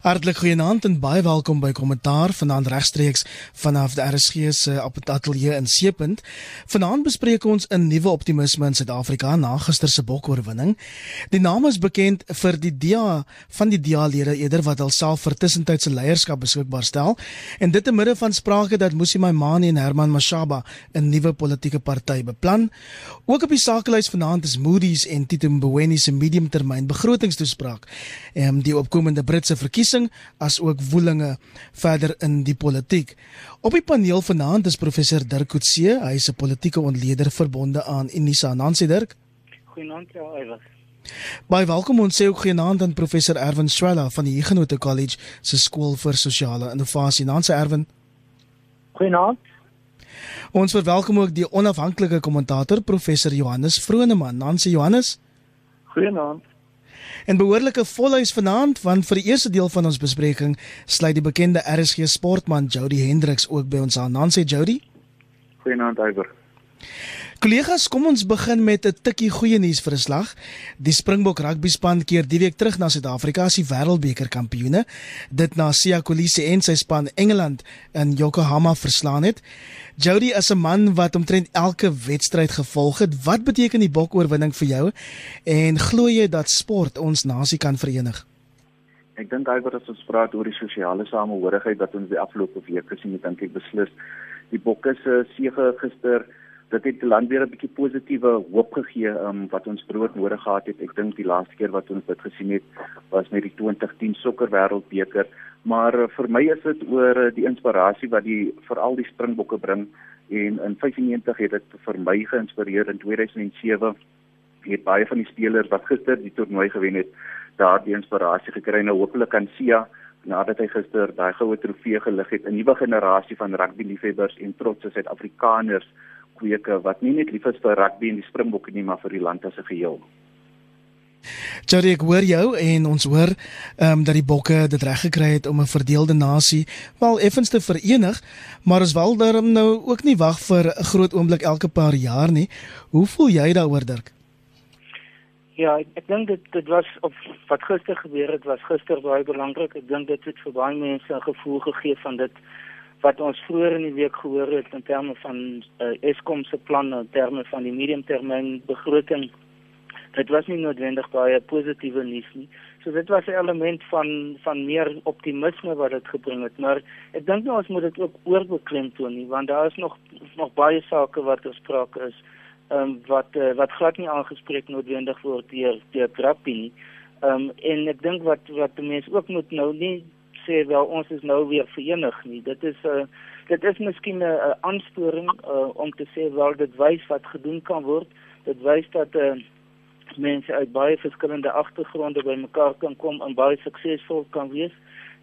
Hartlik goeienaand en baie welkom by Kommentaar vanaand regstreeks vanaf die RSG se ateljee in Seepunt. Vanaand bespreek ons 'n nuwe optimisme in Suid-Afrika na gister se bokoorwinning. Die naam is bekend vir die DA van die DA-lede eerder wat alself vir tussentydse leierskap beskikbaar stel en dit te midde van sprake dat Musi Maimane en Herman Mashaba 'n nuwe politieke party beplan. Ook op die sakelys vanaand is Moody's en Tito Mboweni se mediumtermyn begrotingstoespraak en die opkomende Britse verkiesing verkiesing as ook woelinge verder in die politiek. Op die paneel vanaand is professor Dirk Coetzee, hy is 'n politieke ontleder verbonde aan Unisa. Nancy Dirk. Goeienaand, ja, Iwer. Baie welkom ons sê ook goeienaand aan professor Erwin Swela van die Huguenot College se skool vir sosiale innovasie. Nancy Erwin. Goeienaand. Ons verwelkom ook die onafhanklike kommentator professor Johannes Vroneman. Nancy Johannes. Goeienaand en behoorlike volhuis vanaand want vir die eerste deel van ons bespreking sluit die bekende RSG sportman Jody Hendriks ook by ons aan. Dan sê Jody. Goeienaand Iver. Kollegas, kom ons begin met 'n tikkie goeie nuus vir 'n slag. Die Springbok rugbyspan keer die week terug na Suid-Afrika as die Wêreldbeker kampioene. Dit na Siya Kolisi en sy span Engeland in Yokohama verslaan het. Jody as 'n man wat omtrent elke wedstryd gevolg het, wat beteken die bokoorwinning vir jou en glo jy dat sport ons nasie kan verenig? Ek dink hy wat ons praat oor die sosiale samehorigheid wat ons die afgelope week gesien het, dink ek beslis die bokke se sege gister dit het die land weer 'n bietjie positiewe hoop gegee um, wat ons brood nodig gehad het. Ek dink die laaste keer wat ons dit gesien het was met die 2010 sokker wêreldbeker maar uh, vir my is dit oor uh, die inspirasie wat die veral die Springbokke bring. En in 95 het dit vir my geïnspireer. In 2007 het baie van die spelers wat gister die toernooi gewen het daardie inspirasie gekry. Nou hopelik kan Sia nadat hy gister daai goue trofee gelig het 'n nuwe generasie van rugby liefhebbers en trotse Suid-Afrikaners kweke wat nie net lief is vir rugby en die Springbokke nie maar vir die land as 'n geheel. Jerry, ek hoor jou en ons hoor ehm um, dat die bokke dit reg gekry het om 'n verdeelde nasie wel effens te verenig, maar ons wil daarom nou ook nie wag vir 'n groot oomblik elke paar jaar nie. Hoe voel jy daaroor, Dirk? Ja, ek, ek dink dit dit was op wat gister gebeur het, was gister baie belangrik. Ek dink dit het vir baie mense 'n gevoel gegee van dit wat ons vroeër in die week gehoor het in terme van uh, Eskom se planne in terme van die mediumtermyn begroting dit was nie noodwendig baie positiewe nuus nie. So dit was 'n element van van meer optimisme wat dit gebring het, maar ek dink nou ons moet dit ook oorbeklemtoon nie, want daar is nog nog baie sake wat besprake is, ehm um, wat uh, wat glad nie aangespreek noodwendig word deur deur Trappi nie. Ehm um, en ek dink wat wat mense ook moet nou nie sê wel ons is nou weer verenig nie. Dit is 'n uh, dit is miskien 'n aansporing uh, om te sê wel dit wys wat gedoen kan word. Dit wys dat 'n uh, mense uit baie verskillende agtergronde bymekaar kan kom en baie suksesvol kan wees.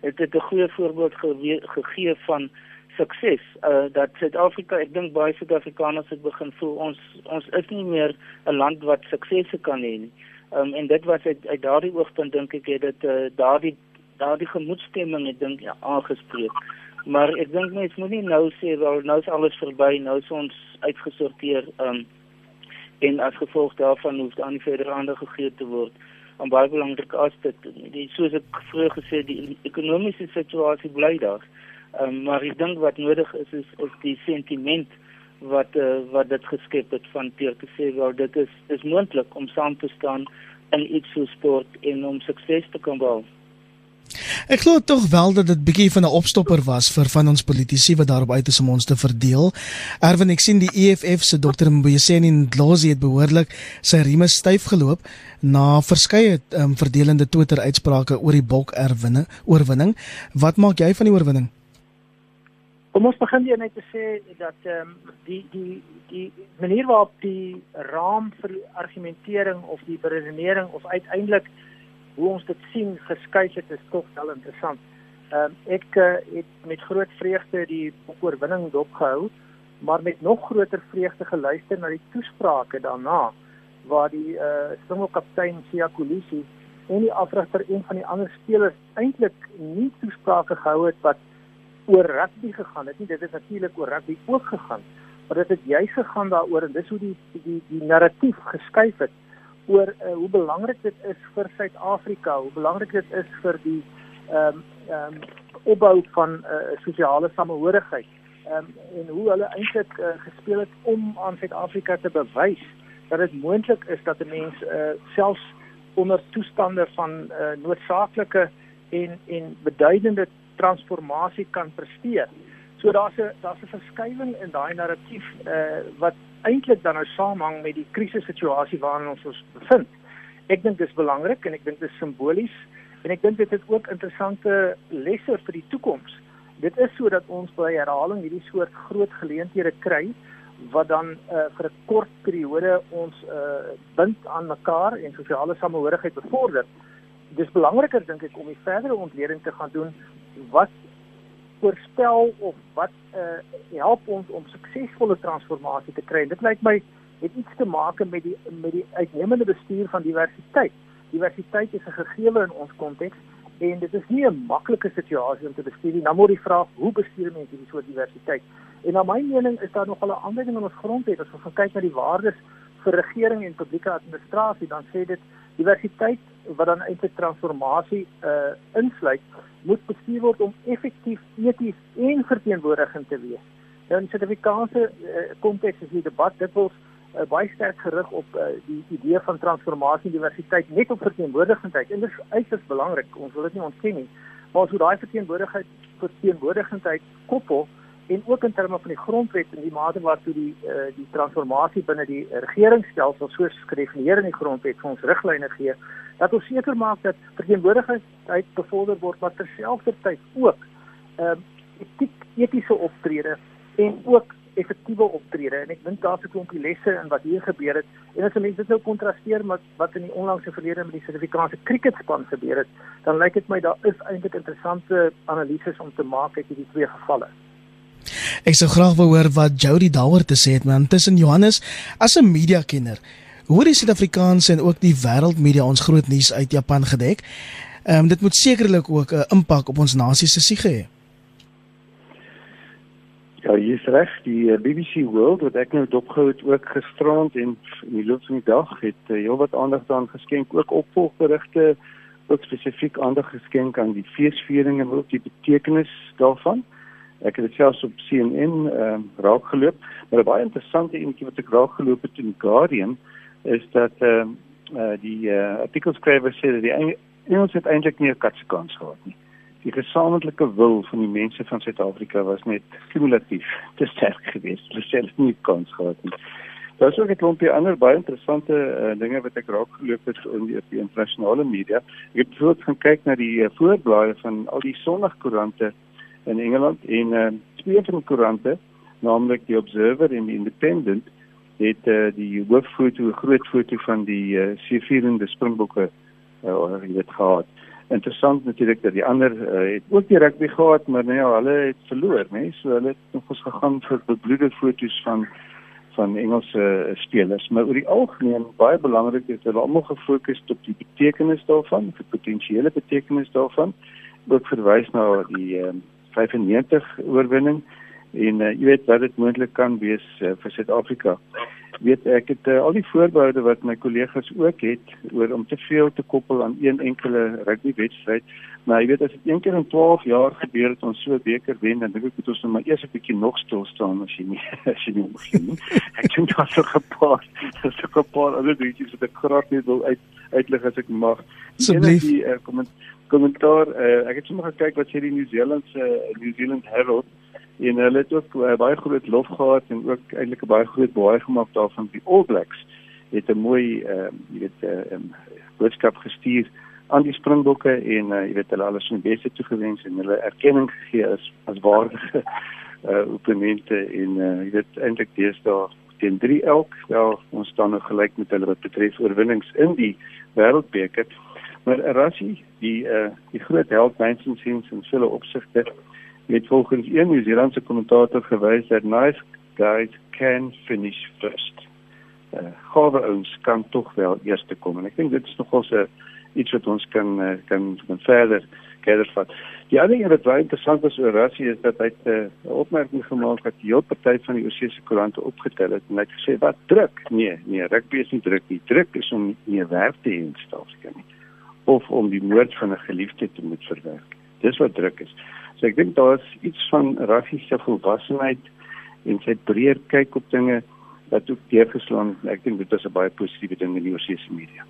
Dit het 'n goeie voorbeeld gegee van sukses. Uh dat Suid-Afrika, ek dink baie Suid-Afrikaners het begin voel ons ons is nie meer 'n land wat suksese kan hê nie. Um en dit was uit, uit daardie oogpunt dink ek het dit uh daardie daardie gemoedstemming ek dink ja, aangespreek. Maar ek dink mense moet nie nou sê wel nou is alles verby, nou is ons uitgesorteer. Um en as gevolg daarvan hoef dan nie verder aandag gegee te word aan baie belangrike aspekte die soos ek vroeër gesê die ekonomiese situasie bly daar um, maar ek dink wat nodig is is is die sentiment wat uh, wat dit geskep het van teer te sê wel dit is is moontlik om saam te staan in iets so sport en om sukses te kan behaal Ek glo tog wel dat dit bietjie van 'n opstopper was vir van ons politici wat daarop uit is om ons te verdeel. Erwin, ek sien die EFF se Dr. Mbuyiseni Ndlozi het behoorlik sy rieme styf geloop na verskeie um, verdelende Twitter uitsprake oor die Bok erwinne oorwinning. Wat maak jy van die oorwinning? Kom ons begin hier net te sê dat ehm um, die die die manier waarop die raam vir die argumentering of die beredenering of uiteindelik hoe ons dit sien geskuif het is tog wel interessant. Ehm uh, ek uh, het met groot vreugde die oorwinning dopgehou, maar met nog groter vreugde geluister na die toesprake daarna waar die eh uh, Springbok kaptein Sia Kolisi en die afrigter een van die ander spelers eintlik nie toesprake gehou het wat oor rugby gegaan het nie. Dit het natuurlik oor rugby ook gegaan, maar dit het juis gegaan daaroor en dis hoe die die die narratief geskuif het oor uh, hoe belangrik dit is vir Suid-Afrika, hoe belangrik dit is vir die ehm um, ehm um, opbou van 'n uh, sosiale samehorigheid. Ehm um, en hoe hulle eintlik uh, gespeel het om aan Suid-Afrika te bewys dat dit moontlik is dat 'n mens uh, selfs onder toestande van uh, noodsaaklike en en beduidende transformasie kan presteer. So daar's 'n daar's 'n verskywing in daai narratief uh, wat eintlik dan nou saamhang met die krisissituasie waarin ons ons bevind. Ek dink dit is belangrik en ek dink dit is simbolies en ek dink dit het ook interessante lesse vir die toekoms. Dit is sodat ons by herhaling hierdie soort groot geleenthede kry wat dan uh, vir 'n kort periode ons uh, bind aan mekaar en sosiale samehorigheid bevorder. Dis belangriker dink ek om die verdere ontleding te gaan doen wat voorspel of wat uh, help ons om suksesvolle transformasie te kry. Dit lyk my het iets te maak met die met die uitnemende bestuur van diversiteit. Diversiteit is 'n gegewe in ons konteks en dit is nie 'n maklike situasie om te bestuur nie. Nou moet die vraag, hoe bestuur mense hierdie soort diversiteit? En na my mening is daar nog 'n ander ding in ons grondwet as ons kyk na die waardes vir regering en publieke administrasie, dan sê dit diversiteit wat dan eintlik transformasie uh insluit, moet bestuur word om effektief eties en verteenwoordigend te wees. Nou in Suid-Afrikaanse uh, konteks is die debat dikwels uh, baie sterk gerig op uh, die idee van transformasie en diversiteit net op verteenwoordigendheid. En dit is uiters belangrik. Ons wil dit nie ontken nie. Maar as hoe daai verteenwoordigheid verteenwoordigendheid koppel en ook in terme van die grondwet en die mate waartoe die uh, die transformasie binne die regeringsstelsel soos gedefinieer in die grondwet vir ons riglyne gee dat ons seker maak dat verteenwoordigheid bevorder word maar terselfdertyd ook ehm uh, etiek etiese optrede en ook effektiewe optrede. En ek dink daar's 'n klompie lesse in wat hier gebeur het. En as mense dit nou kontrasteer met wat in die onlangse verlede met die Suid-Afrikaanse kriketspan gebeur het dan lyk dit my daar is eintlik interessante analises om te maak uit hierdie twee gevalle Ek sou graag wou hoor wat Jody daaroor te sê het, man. Tussen Johannes as 'n media kenner, hoe die Suid-Afrikaanse en ook die wêreldmedia ons groot nuus uit Japan gedek. Ehm um, dit moet sekerlik ook 'n impak op ons nasie se siege hê. Ja, jy is reg, die eh, BBC World wat ek nou dopgehou het ook gisterand en in die loop van die dag het uh, heelwat aandag daaraan geskenk, ook opvolgberigte ook spesifiek aandag geskenk aan die feesvieringe en ook die betekenis daarvan. Ek het dit selfs op CNN ehm uh, raak geloop, maar 'n baie interessante enetjie wat ek raak geloop het in Guardian is dat ehm uh, uh, die uh, artikel skrywer sê dat die Engels het eintlik nie 'n katsekans gehad nie. Die gesamentlike wil van die mense van Suid-Afrika was net kumulatief te sterk geweest. Hulle self nie kans gehad nie. Daar is ook 'n klompie ander baie interessante uh, dinge wat ek raak geloop het in die, die internasionale media. Ek het bijvoorbeeld gaan kyk na die uh, voorblaaie van al die Sondagkoerante in Engeland en uh, twee van die koerante, naamlik die Observer en die Independent, het uh, die hooffoto, groot foto van die uh, seëvierende Springbokke uh, het gehad. Interessant natuurlik dat die ander uh, het ook die rugby gehad, maar nee, hulle het verloor, né? Nee? So hulle het nog ons gegaan vir bebloede foto's van van Engelse uh, spelers, maar oor die algemeen baie belangrik is hulle almal gefokus op die betekenis daarvan, die potensiële betekenis daarvan. Ook verwys na die uh, 95 oorwinning en uh, jy weet wat dit moontlik kan wees uh, vir Suid-Afrika. Weet ek het uh, al die voorbehoude wat my kollegas ook het oor om te veel te koppel aan een enkele rugby wedstryd, maar jy weet as dit een keer in 12 jaar gebeur het ons so beker wen, dan dink ek moet ons nou maar eers 'n bietjie nog stil staan as jy nie as jy nie moet nie. Ek dink daar's so 'n paar, so 'n paar ander dingetjies wat ek graag net wil uit uitlig as ek mag. Asseblief. Die uh, kommentaar uh, ek het sommer gekyk wat sê die New Zealand se uh, New Zealand Herald en hulle het ook uh, baie groot lof gehad en ook eintlik 'n baie groot baie gemaak daarvan die All Blacks. Het 'n mooi uh, jy weet 'n uh, um, boodskap gestuur aan die Springbokke en uh, jy weet hulle alles van die beste toegewens en hulle erkenning gegee as as waardige uh, opponente en uh, jy weet eintlik deesdae teen 3 elk. Wel ons staan nou gelyk met hulle wat betref oorwinnings in die wêreldbeker Maar Rassie, die uh die groot held Vincent Sims in vele opsigte het volgens een New Zealandse kommentator gewys dat nice guys can finish first. Uh gawe ouens kan tog wel eerste kom en ek dink dit is nogal so iets wat ons kan uh, kan kan verder verder vat. Die ander ding wat baie interessant is oor Rassie is dat hy 'n uh, opmerking gemaak het dat hele party van die Oseese koerante opgetel het en hy het gesê wat druk? Nee, nee, rugby is nie druk nie. Druk is om nie werk te hê in Suid-Afrika nie of om die moord van 'n geliefde te moet verwerk. Dis wat druk is. So ek dink daar is iets van rassiese volwassenheid en sy breër kyk op dinge wat ook deurgeslaan. Ek dink dit is 'n baie positiewe ding in die sosiale media.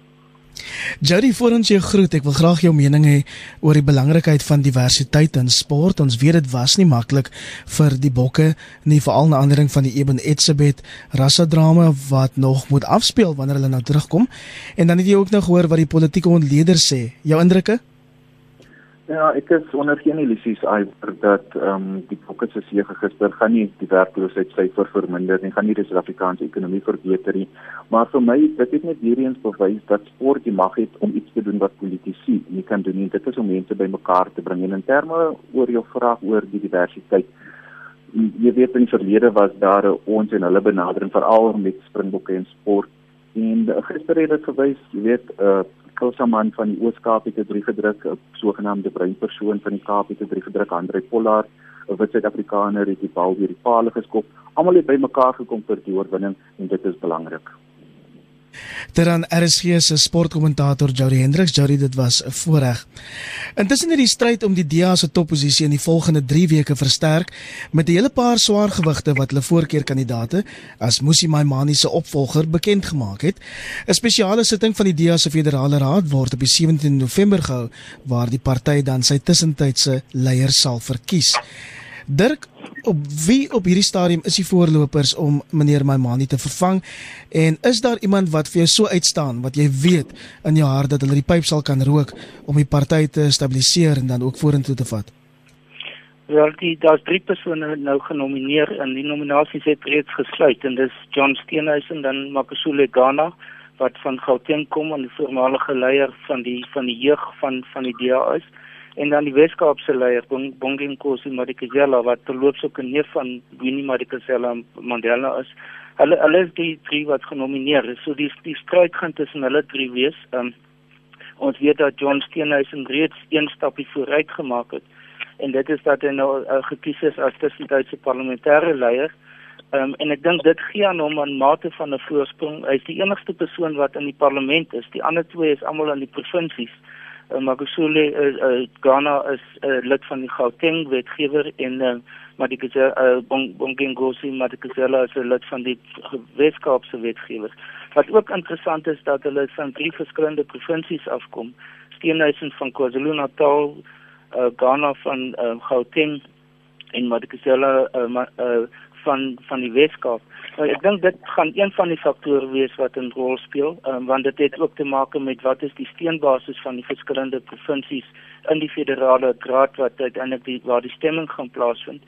Jody, voor ons jou groet, ek wil graag jou mening hê oor die belangrikheid van diversiteit in sport. Ons weet dit was nie maklik vir die bokke nie, veral na aandering van die Eben Etzebeth rassedrama wat nog moet afspeel wanneer hulle nou terugkom. En dan het jy ook nog gehoor wat die politieke ontleeders sê. Jou indrukke? Ja, ek is onder geen illusies oor dat ehm um, die fokus se sege gister gaan nie die werkloosheidsyfer verminder nie, gaan nie die Suid-Afrikaanse ekonomie verbeter nie, maar vir my dit het net weer eens bewys dat sport die mag het om iets te doen wat politici nie kan doen nie. Dit is om mense bymekaar te bring en in terme oor jou vraag oor die diversiteit. Jy weet in die verlede was daar ons en hulle benadering veral met springbokke en sport en gister het dit gewys, jy weet, uh Kosaman van die Oos-Kaap het 'n brief gedruk, 'n sogenaamde bruin persoon van die Kaap het 'n brief gedruk, Andre Pollard, 'n wit Suid-Afrikaner het die bal deur die paal geskop. Almal het bymekaar gekom vir die oorwinning en dit is belangrik. Terwyl RSG se sportkommentator Jody Hendriks, Jody, dit was 'n voorreg. Intussen het die stryd om die DA se topposisie in die volgende 3 weke versterk met 'n hele paar swaar gewigte wat hulle voorkeurkandidate as Musi Maimani se opvolger bekend gemaak het. 'n Spesiale sitting van die DA se federale raad word op die 17 November gehou waar die party dan sy tussentydse leier sal verkies. Dirk, op wie op hierdie stadium is die voorlopers om meneer Maimani te vervang en is daar iemand wat vir jou so uitstaan wat jy weet in jou hart dat hulle die pyp sal kan rook om die party te stabiliseer en dan ook vorentoe te vat? Wel, die daar's drie persone nou genomineer en die nominasies het reeds gesluit en dis John Steenhuisen dan Makasule Ghana wat van Gauteng kom en die voormalige leier van die van die jeug van van die DA is en dan die Weskaapse leier Bonginkosi Madikizela wat terloops ook 'n neef van Winnie Madikizela Mandela is. Hulle hulle is die drie wat genomineer is. So die die stryd gaan tussen hulle drie wees. Um, ons weet dat John Steenhuisen reeds een stapie vooruit gemaak het en dit is dat hy nou uh, gekies is as tussentydse parlementêre leier. Um, en ek dink dit gee aan hom 'n mate van 'n voorsprong. Hy is die enigste persoon wat in die parlement is. Die ander twee is almal in die provinsies Uh, uh, Ghana is uh, lid van die Gauteng wetgewer en uh, Madikizela uh, Bongengosi Madikizela is 'n lid van die Weskaapse wetgewer. Wat ook interessant is dat hulle van drie verskillende provinsies afkom. Steenhuisen van KwaZulu-Natal, uh, Ghana van uh, Gauteng en Madikizela uh, ma, uh, van van die Weskaap. Nou, ek dink dit gaan een van die faktore wees wat 'n rol speel, um, want dit het ook te maak met wat is die steenbasis van die verskillende provinsies in die federale raad wat uiteindelik die waar die stemming gaan plaasvind.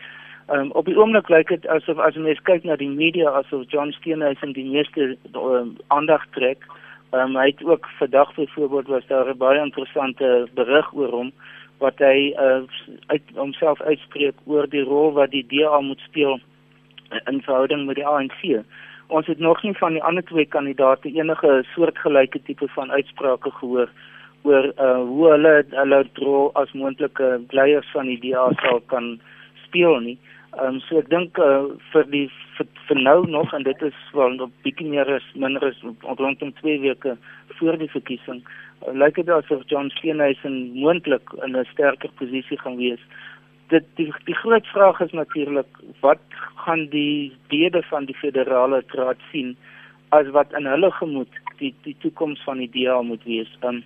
Um, op die oomblik lyk dit asof as mens kyk na die media asof John Steenhuisen die meeste um, aandag trek. Um, hy het ook vandag byvoorbeeld was daar 'n baie interessante berig oor hom wat hy uh, uit homself uitspreek oor die rol wat die DA moet speel in verhouding met die ANC. Ons het nog nie van die ander twee kandidaate enige soortgelyke tipe van uitsprake gehoor oor uh, hoe hulle hulle rol as moontlike leiers van die DA sal kan speel nie. Ehm um, so ek dink uh, vir die vir, vir nou nog en dit is wel 'n bietjie meer as minder as rondom 2 weke voor die verkiesing. Uh, lyk dit asof John Steenhuisen moontlik in 'n sterker posisie gaan wees dit die, die groot vraag is natuurlik wat gaan die lede van die federale raad sien as wat in hulle gemoed die die toekoms van die DA moet wees. Um,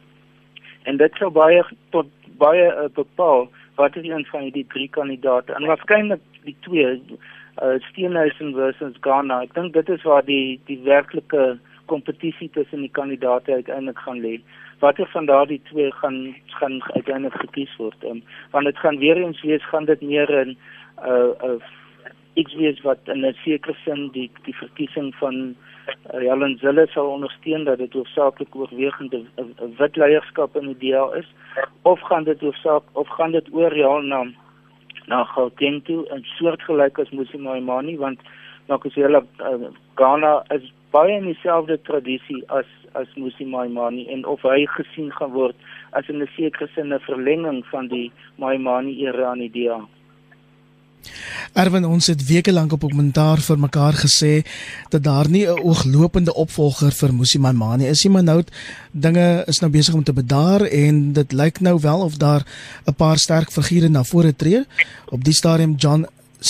en dit sou baie tot baie uh, bepaal wat is een van die drie kandidaate en waarskynlik die twee uh, Steenhuisen versus Ghana. Ek dink dit is waar die die werklike kompetisie tussen die kandidaate uiteindelik gaan lê watter van daardie twee gaan gaan uiteindelik gekies word. Um, want dit gaan weer eens wees gaan dit meer in 'n uh, uh, iets wees wat in 'n sekere sin die die verkiesing van uh, Helen Zille sal ondersteun dat dit hoofsaaklik oorwegend 'n wit leierskap in die DA is of gaan dit hoofsaak of gaan dit oor ja na na Gauteng toe 'n soortgelyk as Musimani want nou kos hulle uh, Ghana is baie in dieselfde tradisie as as Musi Maimani en of hy gesien gaan word as 'n sekere sin 'n verlenging van die Maimani era aan die DA. Erwin ons het weke lank op kommentaar vir mekaar gesê dat daar nie 'n ooglopende opvolger vir Musi Maimane is nie, maar nou dinge is nou besig om te bedaar en dit lyk nou wel of daar 'n paar sterk figure na vore tree. Op die stadium John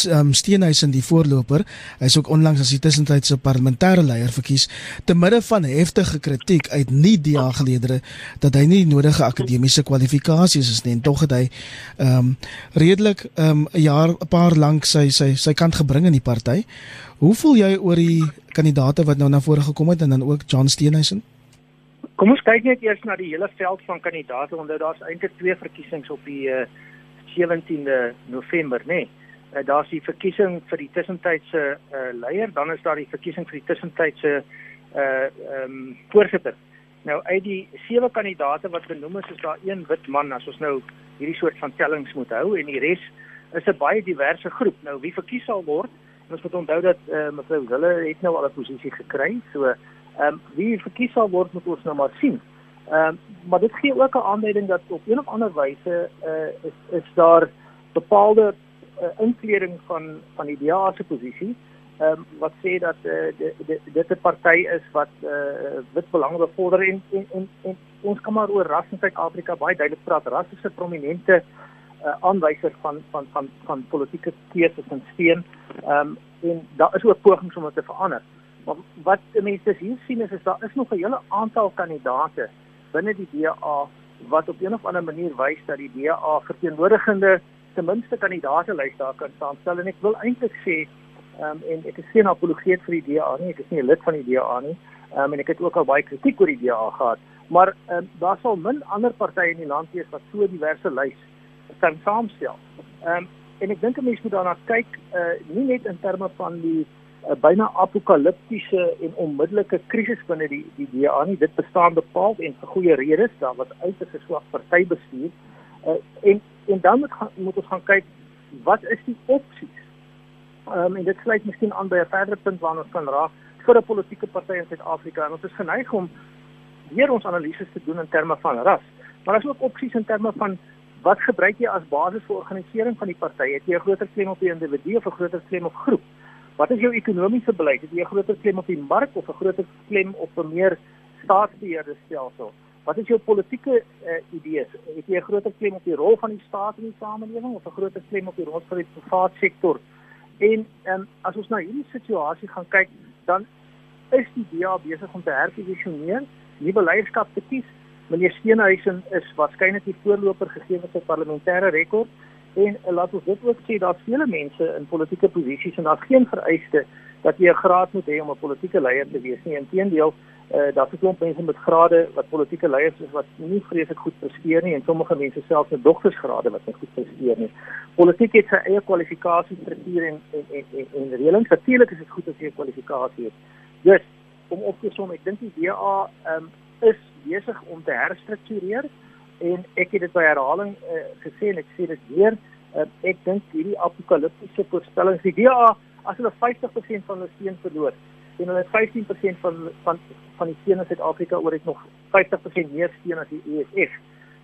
um, Steenhuisen die voorloper. Hy is ook onlangs as die tussentydse parlementêre leier verkies te midde van heftige kritiek uit nie die aangeleedere dat hy nie nodige akademiese kwalifikasies is nie en tog het hy ehm um, redelik ehm um, 'n jaar 'n paar lank sy sy sy kant gebring in die party. Hoe voel jy oor die kandidate wat nou na vore gekom het en dan ook John Steenhuisen? Kom ons kyk net eers na die hele veld van kandidate want daar's eintlik twee verkiesings op die uh, 17de November, nê. Nee uh, daar's die verkiesing vir die tussentydse uh, leier, dan is daar die verkiesing vir die tussentydse uh ehm um, voorsitter. Nou uit die sewe kandidate wat genoem is, is daar een wit man as ons nou hierdie soort van tellings moet hou en die res is 'n baie diverse groep. Nou wie verkies sal word, ons moet onthou dat uh, mevrou Wille het nou al 'n posisie gekry. So ehm um, wie verkies sal word moet ons nou maar sien. Ehm um, maar dit gee ook 'n aanduiding dat op een of ander wyse uh is is daar bepaalde uh, inkleding van van die DA se posisie ehm um, wat sê dat uh, dit 'n party is wat uh, wit belange bevorder en, en en en ons kan maar oor ras in Suid-Afrika baie duidelik praat. Ras is 'n prominente uh, aanwyser van van van van politieke keuses en steen. Ehm um, en daar is ook pogings om dit te verander. Maar wat mense hier sien is, is daar is nog 'n hele aantal kandidate binne die DA wat op 'n of ander manier wys dat die DA verteenwoordigende ten minste kandidaate lys daar kan saamstel en ek wil eintlik sê ehm um, en ek is geen apologeet vir die DA nie, ek is nie 'n lid van die DA nie. Ehm um, en ek het ook al baie kritiek oor die DA gehad, maar ehm um, daar sal min ander partye in die land wees wat so diverse lys kan saamstel. Ehm um, en ek dink 'n mens moet daarna kyk uh nie net in terme van die uh, byna apokaliptiese en onmiddellike krisis binne die die DA nie, dit bestaan bepaal en vir goeie redes, daar was uiters 'n swak partybestuur. Uh, en en dan moet moet ons gaan kyk wat is die opsies. Ehm um, en dit sluit miskien aan by 'n verdere punt waarna ons kan raak vir 'n politieke party in Suid-Afrika en ons is geneig om weer ons analises te doen in terme van ras. Maar daar's ook opsies in terme van wat gebruik jy as basis vir organisering van die party? Het jy 'n groter klem op die individu of 'n groter klem op groep? Wat is jou ekonomiese beleid? Het jy 'n groter klem op die mark of 'n groter klem op 'n meer staatsbeheerde stelsel? Wat is jou politieke uh, idees? Het jy 'n groter klem op die rol van die staat in die samelewing of 'n groter klem op die rol van die private sektor? En um, as ons na hierdie situasie gaan kyk, dan is die DA besig om te herposisioneer, nuwe leierskap te kies. Meneer Steenhuisen is waarskynlik die voorloper gegee met sy parlementêre rekord en uh, laat ons dit ook sê daar's vele mense in politieke posisies en daar's geen vereiste dat jy 'n graad moet hê om 'n politieke leier te wees nie. Inteendeel, uh, daar's 'n klomp mense met grade wat politieke leiers is wat nie vreeslik goed presteer nie en sommige mense selfs met doktorsgrade wat nie goed presteer nie. Politiek het sy eie kwalifikasiestruktuur en en en en, en reëlings. Natuurlik is dit goed as jy 'n kwalifikasie het. Dus om op te som, ek dink die DA um, is besig om te herstruktureer en ek het dit by herhaling uh, gesê en ek sê dit weer uh, ek dink hierdie apokaliptiese voorspellings die DA as hulle 50% van hulle steun verloor en hulle 15% van van van die steun in Suid-Afrika oor het nog 50% meer steun as die EFF.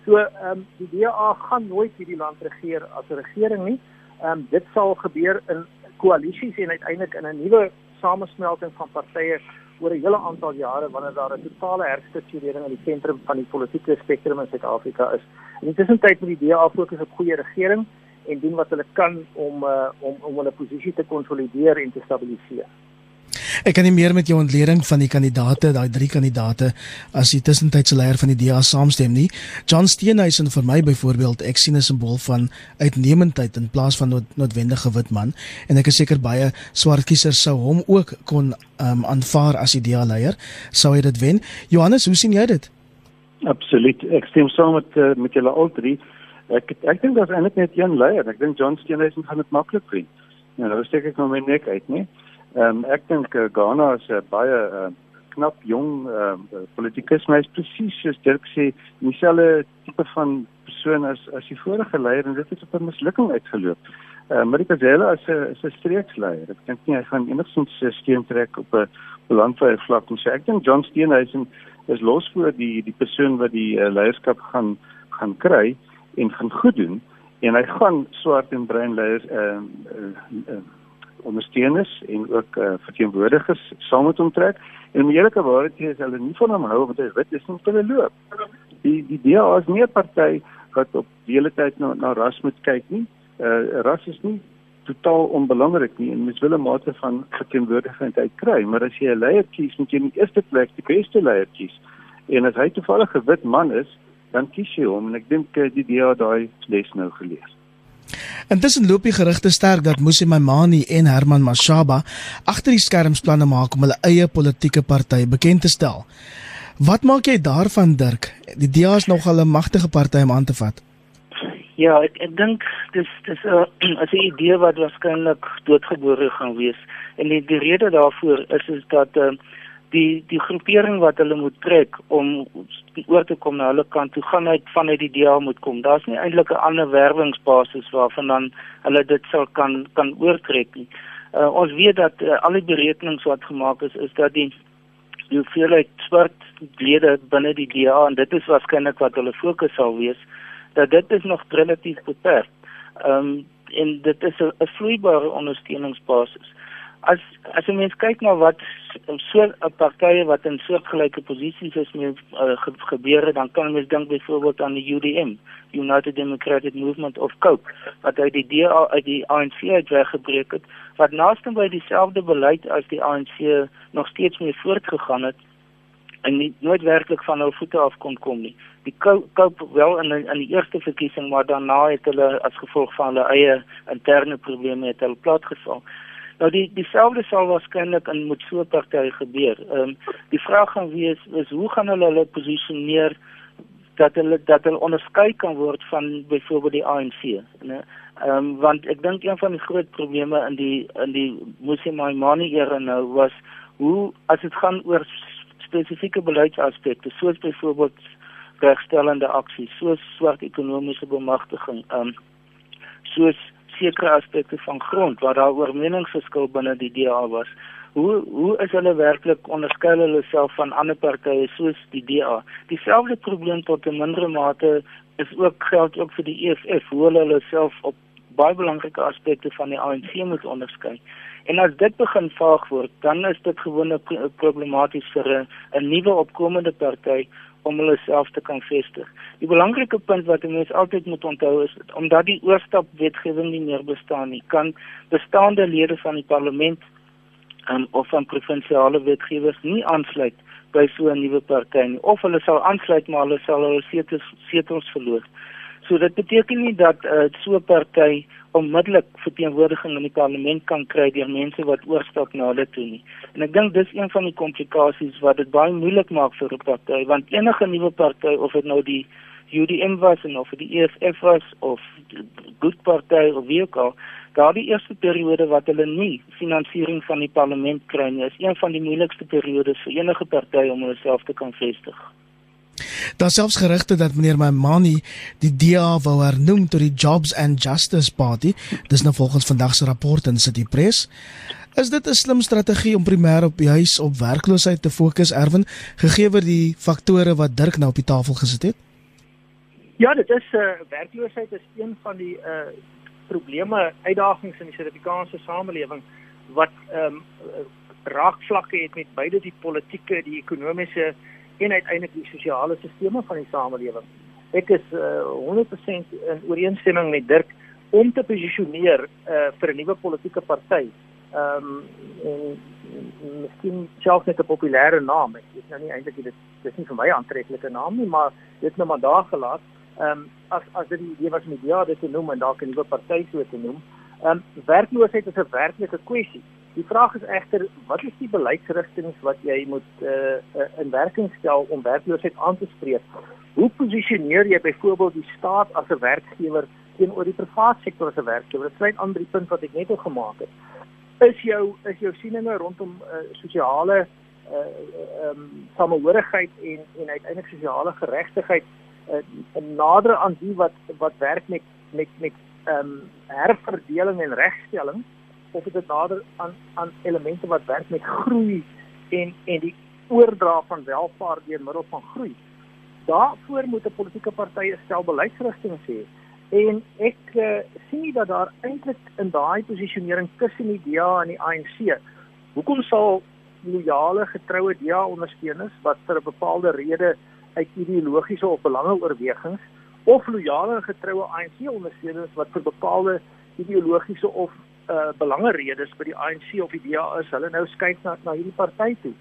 So ehm um, die DA gaan nooit hierdie land regeer as 'n regering nie. Ehm um, dit sal gebeur in koalisies en uiteindelik in 'n nuwe samesmelting van partye oor 'n hele aantal jare wanneer daar 'n totale herstrukturering in die sentrum van die politieke spektrum in Suid-Afrika is. In die tussentyd moet die DA fokus op goeie regering en doen wat hulle kan om uh, om om hulle posisie te konsolideer en te stabiliseer. Ek kan nie meer met jou ontleding van die kandidate, daai drie kandidate as die tussentydse leier van die DA saamstem nie. John Steenhuisen vir my byvoorbeeld, ek sien 'n simbool van uitnemendheid in plaas van nood, noodwendige wit man en ek is seker baie swart kiesers sou hom ook kon um, aanvaar as die DA leier. Sou hy dit wen? Johannes, hoe sien jy dit? Absoluut. Ek stem saam met uh, met julle al drie. Ek ek dink daar's eintlik net een leier. Ek dink John Steenhuisen gaan dit maklik wen. Ja, nou steek ek nou my nek uit, nee. Ehm um, ek dink uh, Ghana is 'n uh, baie uh, knap jong uh, politikus, maar is presies soos Dirk sê, dieselfde tipe van persoon as as die vorige leier en dit het op 'n mislukking uitgeloop. Uh, Marika Zela is 'n 'n streeksleier. Ek dink nie hy gaan enigsins steun trek op 'n landwyse vlak nie. So ek dink John Steenhuisen is los voor die die persoon wat die uh, leierskap gaan gaan kry en gaan goed doen en hy gaan swart en bruin leiers ehm uh, uh, uh, ondersteuners en ook uh, verteenwoordigers saam met hom trek. En om eerlike waarheid te sê hulle nie van hom hou want hy wit is nie hulle loop. Die die DA is nie 'n party wat op hele tyd na na ras moet kyk nie. Uh, ras is nie totaal onbelangrik nie en mens wil 'n mate van verteenwoordiging kry maar as jy 'n leier kies moet jy in die eerste plek die beste leier kies. En as hy toevallig 'n wit man is dan kies jy hom en ek dink eh, die DA daai les nou geleer Intussen loop die gerugte sterk dat Musi Maimani en Herman Mashaba agter die skerms planne maak om hulle eie politieke party bekend te stel. Wat maak jy daarvan Dirk? Die DA is nog 'n magtige party om aan te vat. Ja, ek ek dink dis dis 'n uh, 'n idee wat waarskynlik doodgebore gaan wees. En die, die rede daarvoor is is dat uh, die die groepering wat hulle moet trek om oor te kom na hulle kant toe gaan uit vanuit die DA moet kom. Daar's nie eintlik 'n ander werwingsbasis waarvan dan hulle dit sal kan kan oortrek nie. Uh, ons weet dat uh, al die berekenings wat gemaak is is dat die hoeveelheid swart lede binne die DA en dit is waarskynlik wat hulle fokus sal wees dat dit is nog relatief beperk. Ehm um, en dit is 'n vloeibare ondersteuningsbasis as as jy mens kyk na wat so 'n partye wat in soortgelyke posisies is mee uh, ge, gebeure dan kan mens dink byvoorbeeld aan die UDM United Democratic Movement of Cope wat uit die DA uit die ANC uitgebreek het wat naaste by dieselfde beleid as die ANC nog steeds mee voortgegaan het en nie nooit werklik van hul voete af kon kom nie. Die Cope wel in in die eerste verkiesing maar daarna het hulle as gevolg van hulle eie interne probleme het hulle platgeval. Nou die dieselfde sal waarskynlik in met so 'n party gebeur. Ehm um, die vraag gaan wees is hoe gaan hulle hulle posisioneer dat hulle dat hulle onderskei kan word van byvoorbeeld die ANC, né? Ehm um, want ek dink een van die groot probleme in die in die Musimani era nou was hoe as dit gaan oor spesifieke beleidsaspekte soos byvoorbeeld regstellende aksies, soos swart ekonomiese bemagtiging, ehm um, soos sekere aspekte van grond waar daar oor meningsverskil binne die DA was. Hoe hoe is hulle werklik onderskei hulle self van ander partye soos die DA? Dieselfde probleem tot 'n mindere mate is ook geld ook vir die EFF, hoe hulle hulle self op baie belangrike aspekte van die ANC moet onderskei. En as dit begin vaag word, dan is dit gewoonlik problematies vir 'n nuwe opkomende party om hulle self te kan vestig. Die belangrike punt wat mense altyd moet onthou is omdat die oorstap wetgewing nie meer bestaan nie, kan bestaande lede van die parlement um, of van provinsiale wetgewers nie aansluit by so 'n nuwe party nie of hulle sal aansluit maar hulle sal hulle setels setels verloor. So dit beteken nie dat uh, so 'n party onmiddellik verteenwoordiging in die parlement kan kry deur mense wat oorstap na hulle toe nie. En ek dink dis een van die komplikasies wat dit baie moeilik maak vir 'n party want enige nuwe party of dit nou die UDM was en of die EFF was of Good Party of wie ook al, daardie eerste periode wat hulle nie finansiering van die parlement kry nie, is een van die moeilikste periodes vir enige party om homself te kan vestig. Daar selfs gerugte dat meneer Mamani die DA wou hernoem tot die Jobs and Justice Party. Dis nou volgens vandag se rapport in City Press. Is dit 'n slim strategie om primêr op juis op werkloosheid te fokus, Erwin, gegee word die faktore wat Dirk nou op die tafel gesit het? Ja, dit is 'n uh, werkloosheid is een van die uh probleme, uitdagings in die Suid-Afrikaanse samelewing wat ehm um, raakvlakke het met beide die politieke, die ekonomiese en uiteindelik die sosiale stelsels van die samelewing. Ek is uh, 100% in ooreenstemming met Dirk om te posisioneer uh, vir 'n nuwe politieke party. Ehm um, en miskien selfs net 'n populêre naam. Ek is nou nie eintlik dit dis nie vir my aantreklike naam nie, maar dit nou maar daar gelaat. Ehm um, as as dit die idee was met ja, dit te noem en dalk 'n nuwe party so te noem. Ehm um, werkloosheid is 'n werklike kwessie. Die vraag is egter, wat is die beleidsrigtinge wat jy moet uh, uh, in werking stel om werkloosheid aan te spreek? Hoe posisioneer jy byvoorbeeld die staat as 'n werkgewer teenoor die private sektor as 'n werkgewer? Dit sluit aan by die punt wat ek net al gemaak het. Is jou is jou sieninge rondom uh, sosiale uh um, samehorigheid en en uiteindelik sosiale geregtigheid uh, nader aan die wat wat werk met met met ehm um, herverdeling en regstelling of dit nader aan aan elemente wat werk met groei en en die oordra van welvaart deur middel van groei. Daarvoor moet 'n politieke party 'n stel beleidsrigtinge hê En ek uh, sien dat daar eintlik in daai posisionering tussen die DA en die ANC. Hoekom sal loyale getroue DA ondersteuners wat vir 'n bepaalde rede uit ideologiese of belangeoorwegings of loyale getroue ANC ondersteuners wat vir bepaalde ideologiese of uh belangeredes by die ANC of die DA is, hulle nou skuif na na hierdie party toe.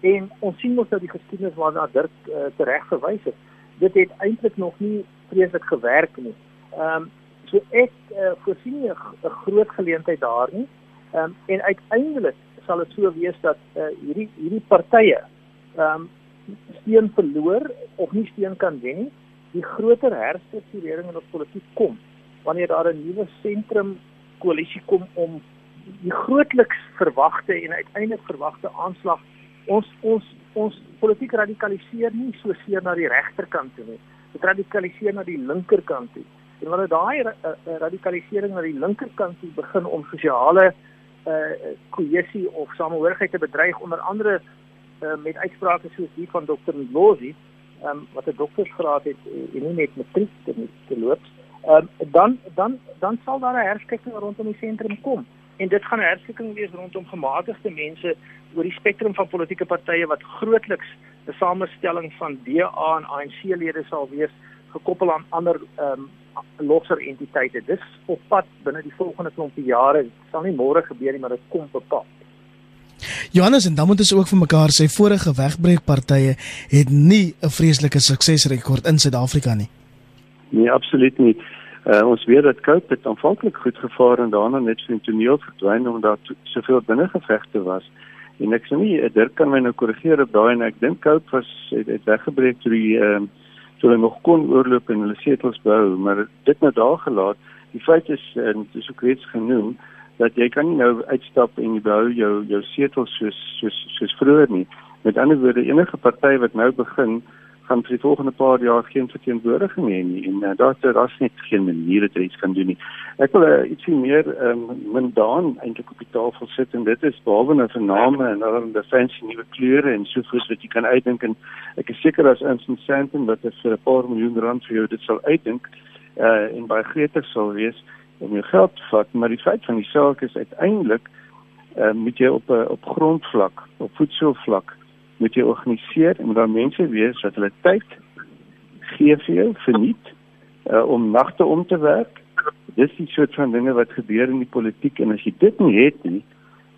En ons sien mos dat die geskiedenis waarna Dirk uh, tereg verwys het, dit het eintlik nog nie vreeslik gewerk nie. Ehm um, so ek uh, voorsien 'n groot geleentheid daar nie. Ehm um, en uiteindelik sal dit so wees dat uh, hierdie hierdie partye ehm um, steun verloor of nie steun kan wen nie. Die groter herstrukturering in ons politiek kom wanneer daar 'n nuwe sentrum koalisie kom om die grootliks verwagte en uiteindelik verwagte aanslag ons ons ons politiek radikaliseer nie so seer na die regterkant toe nie. Dit radikaliseer na die linkerkant toe. En wanneer daai ra radikalisering na die linkerkant toe begin om sosiale uh kohesie of samehorigheid te bedreig onder andere uh, met uitsprake soos die van dokter Lozi um, wat 'n doktorsgraad het en nie net matriek te, te loop um, dan dan dan sal daar 'n herskikking rondom die sentrum kom en dit gaan 'n herskikking wees rondom gematigde mense oor die spektrum van politieke partye wat grootliks 'n samestelling van DA en ANC lede sal wees gekoppel aan ander um, losser entiteite. Dis op pad binne die volgende klompie jare. Dit sal nie môre gebeur nie, maar dit kom pad. Johannes en dan moet ons ook vir mekaar sê vorige wegbreekpartye het nie 'n vreeslike suksesrekord in Suid-Afrika nie. Nee, absoluut nie. Uh, ons weet dat Cope het aanvanklik goed gevaar en daarna net so intoneel verdwyn omdat soveel binnengevegte was. En ek sê nie Dirk kan my nou korrigeer op daai en ek dink Cope was het, het weggebreek toe die ehm uh, toe hulle nog kon oorloop en hulle setels bou, maar dit nou daar gelaat. Die feit is en dit is ook reeds genoem dat jy kan nie nou uitstap en jy behou jou jou setels soos soos soos vroeër nie. Met ander woorde enige party wat nou begin gaan vir die volgende paar jaar geen verteenwoordiging hê nie en uh, daar daar's net geen manier dat iets kan doen nie. Ek wil uh, ietsie meer um, mundaan eintlik op die tafel sit en dit is behalwe nou vir name en allerlei fancy nuwe kleure en so voort wat jy kan uitdink en ek is seker as Instant Santon wat vir 'n paar miljoen rand vir jou dit sal uitdink uh, en baie gretig sal wees om jou geld te vat, maar die feit van die saak is uiteindelik uh, moet jy op 'n op grondvlak, op voedselvlak moet jy organiseer en moet daar mense wees wat hulle tyd gee vir jou verniet uh, om nagte om te werk. Dis die soort van dinge wat gebeur in die politiek en as jy dit nie het nie,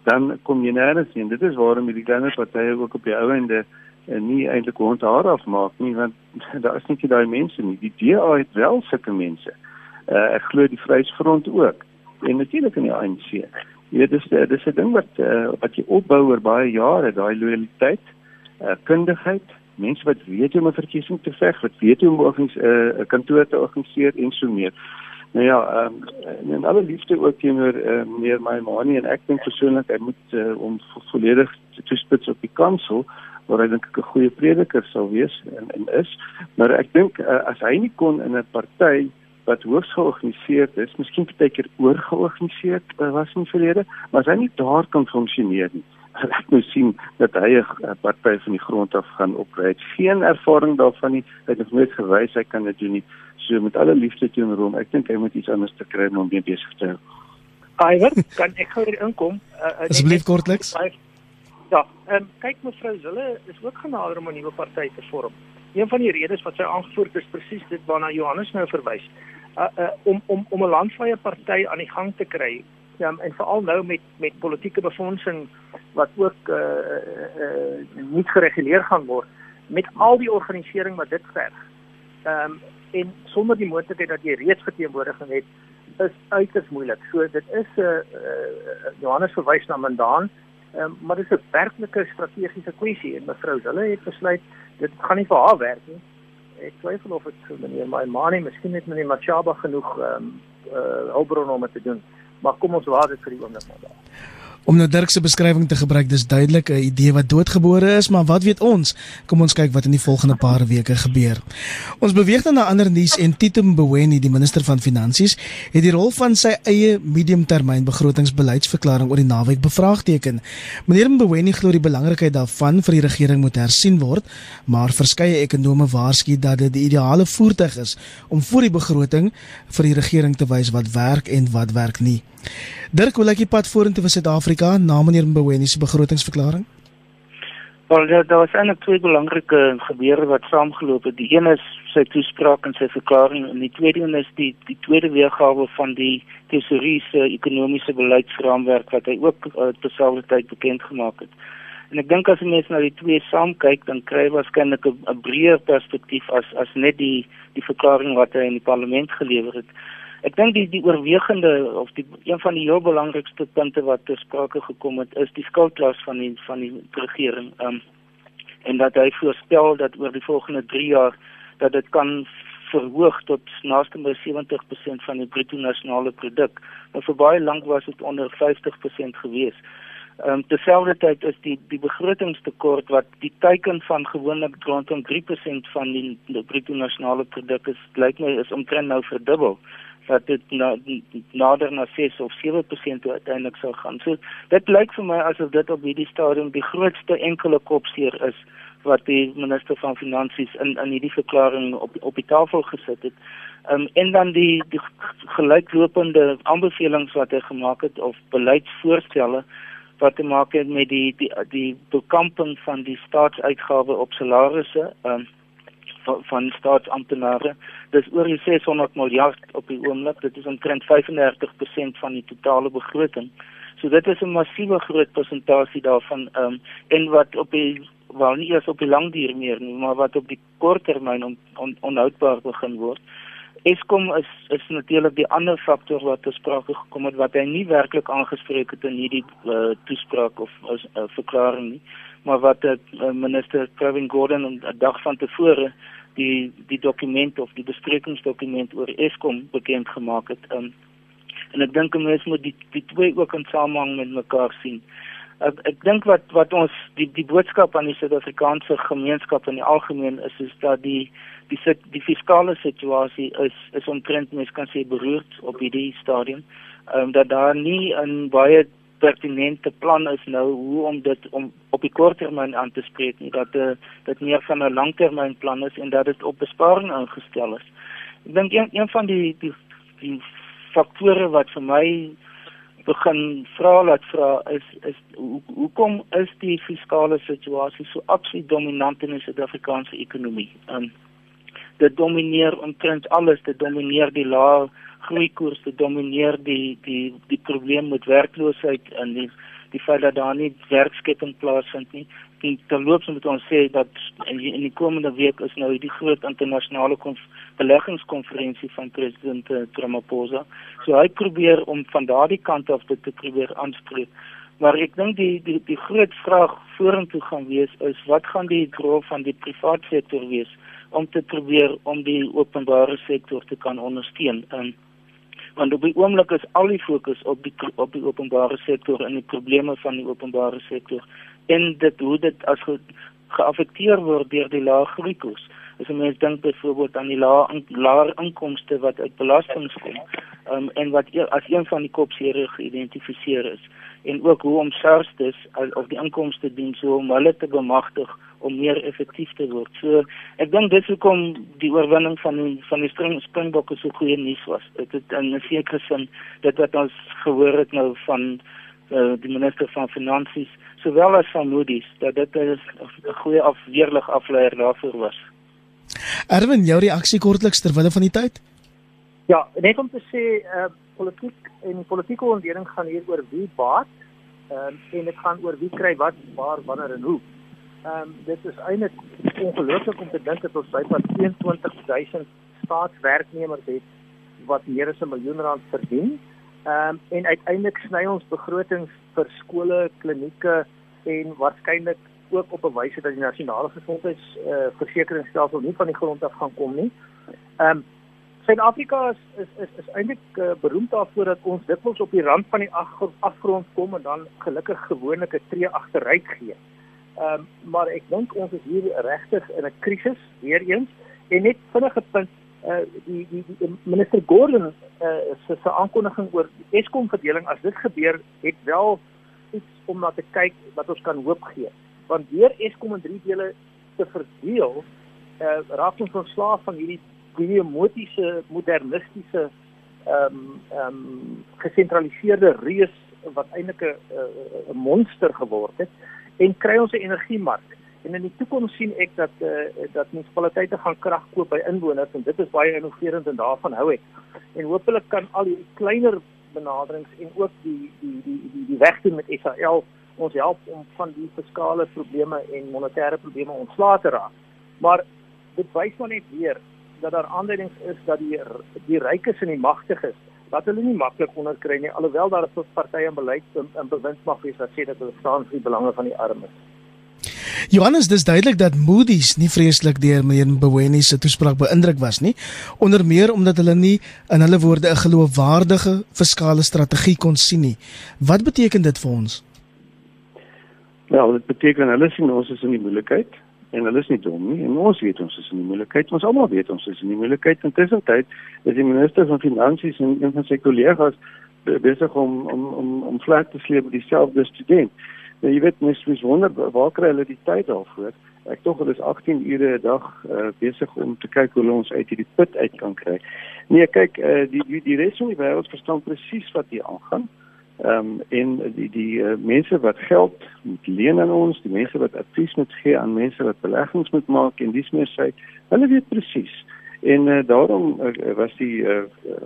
dan kom jy nêrens nie. Dit is waarom die kleiner partye ook op die ou ende en nie eintlik hond haar afmaak nie want daar is net nie daai mense nie. Die DA het wel sulke mense uh, ek glo die Vryheidsfront ook en natuurlik in die ANC. Jy weet dis dis 'n ding wat uh, wat jy opbou oor baie jare, daai loyaliteit, uh, kundigheid, mense wat weet hoe om 'n verkiesing te veg, wat weet hoe om 'n uh, kantoor te organiseer en so meer. Nou ja, ehm um, en alle liefde ook teenoor uh, meneer Maimani en ek dink persoonlik hy moet uh, om volledig te spits op die kansel waar hy dink ek 'n goeie prediker sal wees en, en is. Maar ek dink uh, as hy nie kon in 'n party wat hoogs georganiseerd is, miskien baie keer oorgeorganiseerd uh, was in verlede, maar as hy nie daar kan funksioneer nie, ek moet sien dat hy 'n party van die grond af gaan opkry. Geen ervaring daarvan nie, hy het nooit gewys hy kan dit doen nie. So met alle liefde teenoor hom, ek dink hy moet iets anders te kry om mee besig te hou. Iwer, kan ek gou hier inkom? Uh, Asseblief kortliks. Ja, ehm um, kyk mevrou Zille is ook genader om 'n nuwe party te vorm. Een van die redes wat sy aangevoer het is presies dit waarna Johannes nou verwys uh, uh, om om om 'n landwyse party aan die gang te kry. Ja, en veral nou met met politieke befondsing wat ook uh, uh, uh, nie gereguleer gaan word met al die organisering wat dit verg. Ehm um, en sonder die moontlikheid dat jy reeds verteenwoordiging het is uiters moeilik. So dit is 'n uh, uh, Johannes verwys na Mandaan, um, maar dit is 'n werklike strategiese kwessie en mevrou Zille het besluit dit gaan nie vir haar werk nie ek twyfel of dit meneer Maimani miskien net meneer Machaba genoeg ehm um, uh, hulpbron om dit te doen. Kom ons laat dit vir die oomblik maar daar. Om nou Dirk se beskrywing te gebruik, dis duidelik 'n idee wat doodgebore is, maar wat weet ons? Kom ons kyk wat in die volgende paar weke gebeur. Ons beweeg dan na ander nuus en Tito Mboweni, die minister van Finansies, het die rol van sy eie mediumtermyn begrotingsbeleidsverklaring oor die naweek bevraagteken. Meneer Mboweni glo die belangrikheid daarvan vir die regering moet hersien word, maar verskeie ekonome waarsku dat dit die ideale voertuig is om voor die begroting vir die regering te wys wat werk en wat werk nie. Dirk, hoe lyk die pad vorentoe vir Suid-Afrika na meneer Mboweni se begrotingsverklaring? Wel, daar was eintlik twee belangrike gebeure wat saamgeloop het. Die een is sy toespraak en sy verklaring en die tweede een is die die tweede weergawe van die tesorie se ekonomiese beleidsraamwerk wat hy ook uh, terselfdertyd bekend gemaak het. En ek dink as jy mens na die twee saam kyk, dan kry jy waarskynlik 'n breër perspektief as as net die die verklaring wat hy in die parlement gelewer het. Ek dink die die oorwegende of die een van die heel belangrikste punte wat ter sprake gekom het is die skuldlas van die van die regering. Ehm um, en dat hy voorspel dat oor die volgende 3 jaar dat dit kan verhoog tot naaste by 70% van die bruto nasionale produk. Maar vir baie lank was dit onder 50% gewees. Ehm um, terselfdertyd is die die begrotingstekort wat die teiken van gewoonlik rondom 3% van die, die bruto nasionale produk is, lyk my is omtrent nou verdubbel dat dit na, nader na 6 of 7% uiteindelik sou gaan. So dit lyk vir my asof dit op hierdie stadium die grootste enkele kopseer is wat die minister van finansies in in hierdie verklaring op op die tafel gesit het. Ehm um, en dan die die gelyklopende aanbevelings wat hy gemaak het of beleidsvoorstelle wat te maak het met die die die bekamping van die staatsuitgawes op salarisse ehm um, van, staatsamptenare. Dis oor die 600 miljard op die oomblik. Dit is omtrent 35% van die totale begroting. So dit is 'n massiewe groot persentasie daarvan ehm um, en wat op die wel nie eers op die lang duur meer nie, maar wat op die kort termyn on, on, onhoudbaar begin word. Eskom is is natuurlik die ander faktor wat ter sprake gekom het wat hy nie werklik aangespreek het in hierdie uh, toespraak of uh, verklaring nie, maar wat uh, minister Kevin Gordon 'n dag van tevore die die dokument of die besprekingsdokument oor Eskom bekend gemaak het. Um, en ek dink mense moet die die twee ook in samehang met mekaar sien. Ek ek dink wat wat ons die die boodskap aan die Suid-Afrikaanse gemeenskap in die algemeen is is dat die die die fiskale situasie is is omtrent mens kan sê beroerd op hierdie stadium. Ehm um, dat daar nie 'n baie pertinente plan is nou hoe om dit om op die kort termyn aan te spreek nie dat uh, dit meer van 'n langtermyn plan is en dat dit op besparing ingestel is. Ek dink een, een van die die die faktore wat vir my begin vra laat vra is is hoe hoekom is die fiskale situasie so absoluut dominant in die Suid-Afrikaanse ekonomie? Um, dit domineer omtrent alles, dit domineer die lae groeikoers te domineer die die die probleem met werkloosheid en die die feit dat daar nie werkskepping plaasvind nie. En terloops moet ons sê dat in die, in die komende week is nou die groot internasionale beleggingskonferensie van president uh, Ramaphosa. So hy probeer om van daardie kant af dit te probeer aanspreek. Maar ek dink die die die groot vraag vorentoe gaan wees is wat gaan die rol van die private sektor wees om te probeer om die openbare sektor te kan ondersteun. En want op die oomblik is al die fokus op die op die openbare sektor en die probleme van die openbare sektor en dit hoe dit as ge, geaffekteer word deur die lae groeikoers. As mens dink byvoorbeeld aan die lae lae inkomste wat uit belastings kom, um, en wat e, as een van die kopseere geïdentifiseer is en ook hoe om SARS dis of die inkomste dien so om hulle te bemagtig om meer effektief te word. So ek dink dis hoekom die oorwinning van die, van die spring, Springbokke so goeie nuus was. Dit het in 'n sekere sin dit wat ons gehoor het nou van uh, die minister van finansies sowel as van Moody's dat dit 'n goeie afweerlig afleier daarvoor was. Erwin, jou reaksie kortliks ter wille van die tyd? Ja, net om te sê uh politiek en die politieke ontleding gaan hier oor wie baat um, en dit gaan oor wie kry wat waar wanneer en hoe. Ehm um, dit is eintlik ongelooflik om te dink dat ons byna 22000 staatswerknemers het wat meer as 'n miljoen rand verdien. Ehm um, en uiteindelik sny ons begrotings vir skole, klinieke en waarskynlik ook op 'n wyse dat die nasionale gesondheidsversekeringsstelsel uh, nie van die grond af gaan kom nie. Ehm um, Suid-Afrika is is is, is eintlik uh, beroemd daarvoor dat ons dikwels op die rand van die afgrond kom en dan gelukkig gewoonlik 'n tree agteruit gee. Ehm um, maar ek dink ons is hier regtig in 'n krisis weer eens. En net vinnige punt uh die die, die minister Gordon uh se se aankondiging oor Eskom verdeling as dit gebeur het wel iets om na te kyk wat ons kan hoop gee. Want deur Eskom in drie dele te verdeel uh raak ons ontslaaf van hierdie biomotiese modernistiese ehm um, ehm um, gesentraliseerde reus wat eintlik 'n 'n monster geword het en kry ons 'n energiemark en in die toekoms sien ek dat eh uh, dat munisipaliteite gaan krag koop by inwoners en dit is baie innoverend en daarvan hou ek. En hopelik kan al die kleiner benaderings en ook die die die die die wegte met SAL ons help om van die fiskale probleme en monetêre probleme ontslae te raak. Maar dit wys maar net weer dat daar aanduidings is dat die die rykes en die magtiges dat hulle nie maklik onderkry nie alhoewel daar 'n party in beleid en bewindsmag is wat sê dat hulle staan vir die belange van die armes. Johannes, dis duidelik dat Moody's nie vreeslik deur meneer Mboweni se toespraak beïndruk was nie, onder meer omdat hulle nie in hulle woorde 'n geloofwaardige fiskale strategie kon sien nie. Wat beteken dit vir ons? Wel, dit beteken hulle sien ons is in die moeilikheid en hulle is nie dom nie. En ons weet ons is in die moeilikheid. Ons almal weet ons is in die moeilikheid. Intussen tyd is die minister van finansies en een van sy kollegas besig om om om om vlak te sleep met dieselfde student. Nou jy weet mens mens wonder waar kry hulle die tyd daarvoor? Ek tog hulle is 18 ure 'n dag uh, besig om te kyk hoe ons uit hierdie put uit kan kry. Nee kyk uh, die die die res van die wêreld verstaan presies wat hier aangaan Ehm um, en die die uh, mense wat geld moet leen aan ons, die mense wat advies moet gee aan mense wat beleggings moet maak en dis meer sê, hulle weet presies. En uh, daarom uh, was die uh,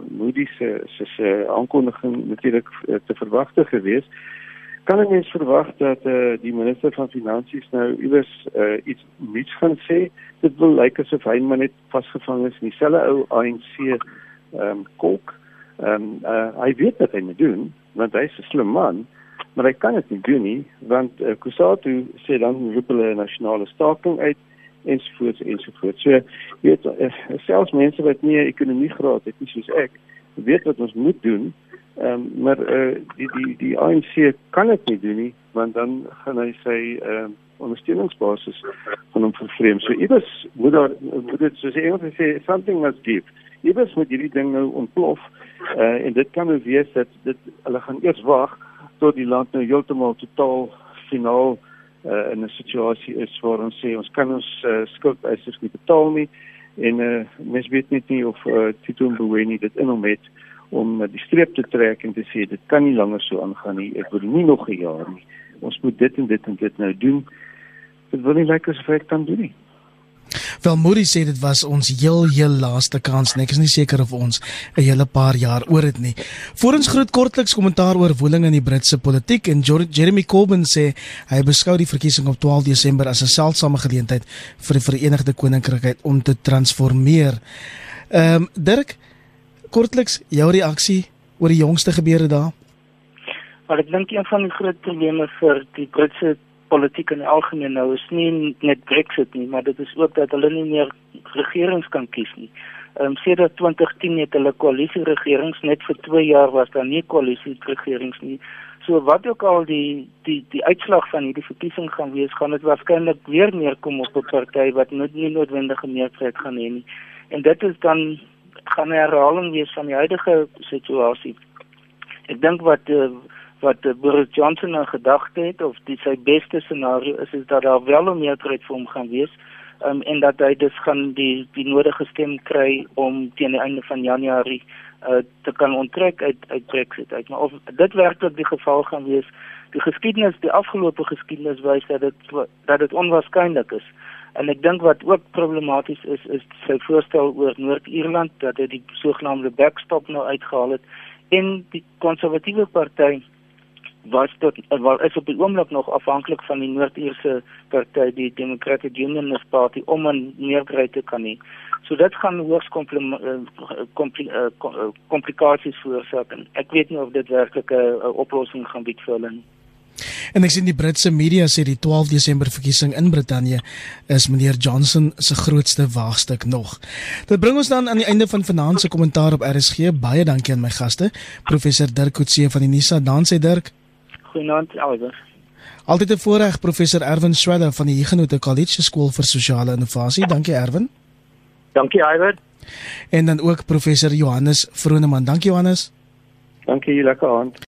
Moody's se se se aankondiging natuurlik uh, te verwagte geweest. Kan ek mens verwag dat uh, die minister van finansies nou iewers uh, iets niets gaan sê? Dit wil lyk asof hy maar net vasgevang is in dieselfde ou ANC ehm um, kolk. Ehm um, uh, hy weet wat hy moet doen want hy's 'n slim man, maar hy kan dit nie doen nie want uh, Kusatu sê dan roep hulle 'n nasionale staking uit ensovoorts ensovoorts. So jy weet uh, selfs mense wat nie 'n ekonomie graad het nie soos ek, weet wat ons moet doen. Ehm um, maar uh, die die die ANC kan dit nie doen nie want dan gaan hy sy ehm uh, ondersteuningsbasis van hom vervreem. So iewers moet daar moet dit soos iemand sê something must give. Iewers moet hierdie ding nou ontplof. Uh, en dit kan nou wees dat dit hulle gaan eers wag tot die land nou heeltemal totaal finaal uh, in 'n situasie is waar ons sê ons kan ons uh, skuldeisers nie betaal nie en uh, mens weet net nie of uh, Tito Mboweni dit in hom het om uh, die streep te trek en te sê dit kan nie langer so aangaan nie ek wil nie nog 'n jaar nie ons moet dit en dit en dit nou doen dit wil nie lyk asof ek kan doen nie Wel Moody sê dit was ons heel heel laaste kans en ek is nie seker of ons 'n hele paar jaar oor dit nie. Voorens groot kortliks kommentaar oor woeling in die Britse politiek en Jeremy Corbyn sê hy beskou die verkiesing op 12 Desember as 'n seldsame geleentheid vir die Verenigde Koninkryk om te transformeer. Ehm um, Dirk kortliks jou reaksie oor die jongste gebeure daar? Maar ek dink een van die groot probleme vir die Britse politiek in algemeen nou is nie net Brexit nie, maar dit is ook dat hulle nie meer regerings kan kies nie. Ehm um, sedert 2010 het hulle koalisieregerings net vir 2 jaar was daar nie koalisieregerings nie. So wat ook al die die die uitslag van hierdie verkiesing gaan wees, gaan dit waarskynlik weer neerkom op 'n party wat nooit nie noodwendige meerderheid gaan hê nie. En dit is dan gaan 'n herhaling wees van die huidige situasie. Ek dink wat uh, wat uh, Boris Johnson in gedagte het of dit sy beste scenario is is dat daar wel 'n meerderheid vir hom gaan wees um, en dat hy dus gaan die die nodige stem kry om teen die einde van Januarie uh, te kan onttrek uit uit Brexit uit. Maar of dit werklik die geval gaan wees die geskiedenis die afgelope geskiedenis wys dat dit dat dit onwaarskynlik is. En ek dink wat ook problematies is is sy voorstel oor Noord-Ierland dat hy die sogenaamde backstop nou uitgehaal het en die konservatiewe party was tot wel is op die oomblik nog afhanklik van die Noord-Ierse party die Democratic Unionist Party om 'n meerderheid te kan hê. So dit gaan hoogs eh, eh, komplikasies veroorsaak en ek weet nie of dit werklik 'n oplossing gaan bied vir hulle nie. En ek sien die Britse media sê die 12 Desember verkiesing in Brittanje is meneer Johnson se grootste waagstuk nog. Dit bring ons dan aan die einde van vanaand se kommentaar op RSG. Baie dankie aan my gaste, professor Dirk Coetzee van die Nisa. Dan sê Dirk. Goeienaand, Albert. Altyd 'n voorreg professor Erwin Swela van die Huguenot College Skool vir Sosiale Innovasie. Dankie Erwin. Dankie Iwer. En dan ook professor Johannes Vroneman. Dankie Johannes. Dankie, lekker aand.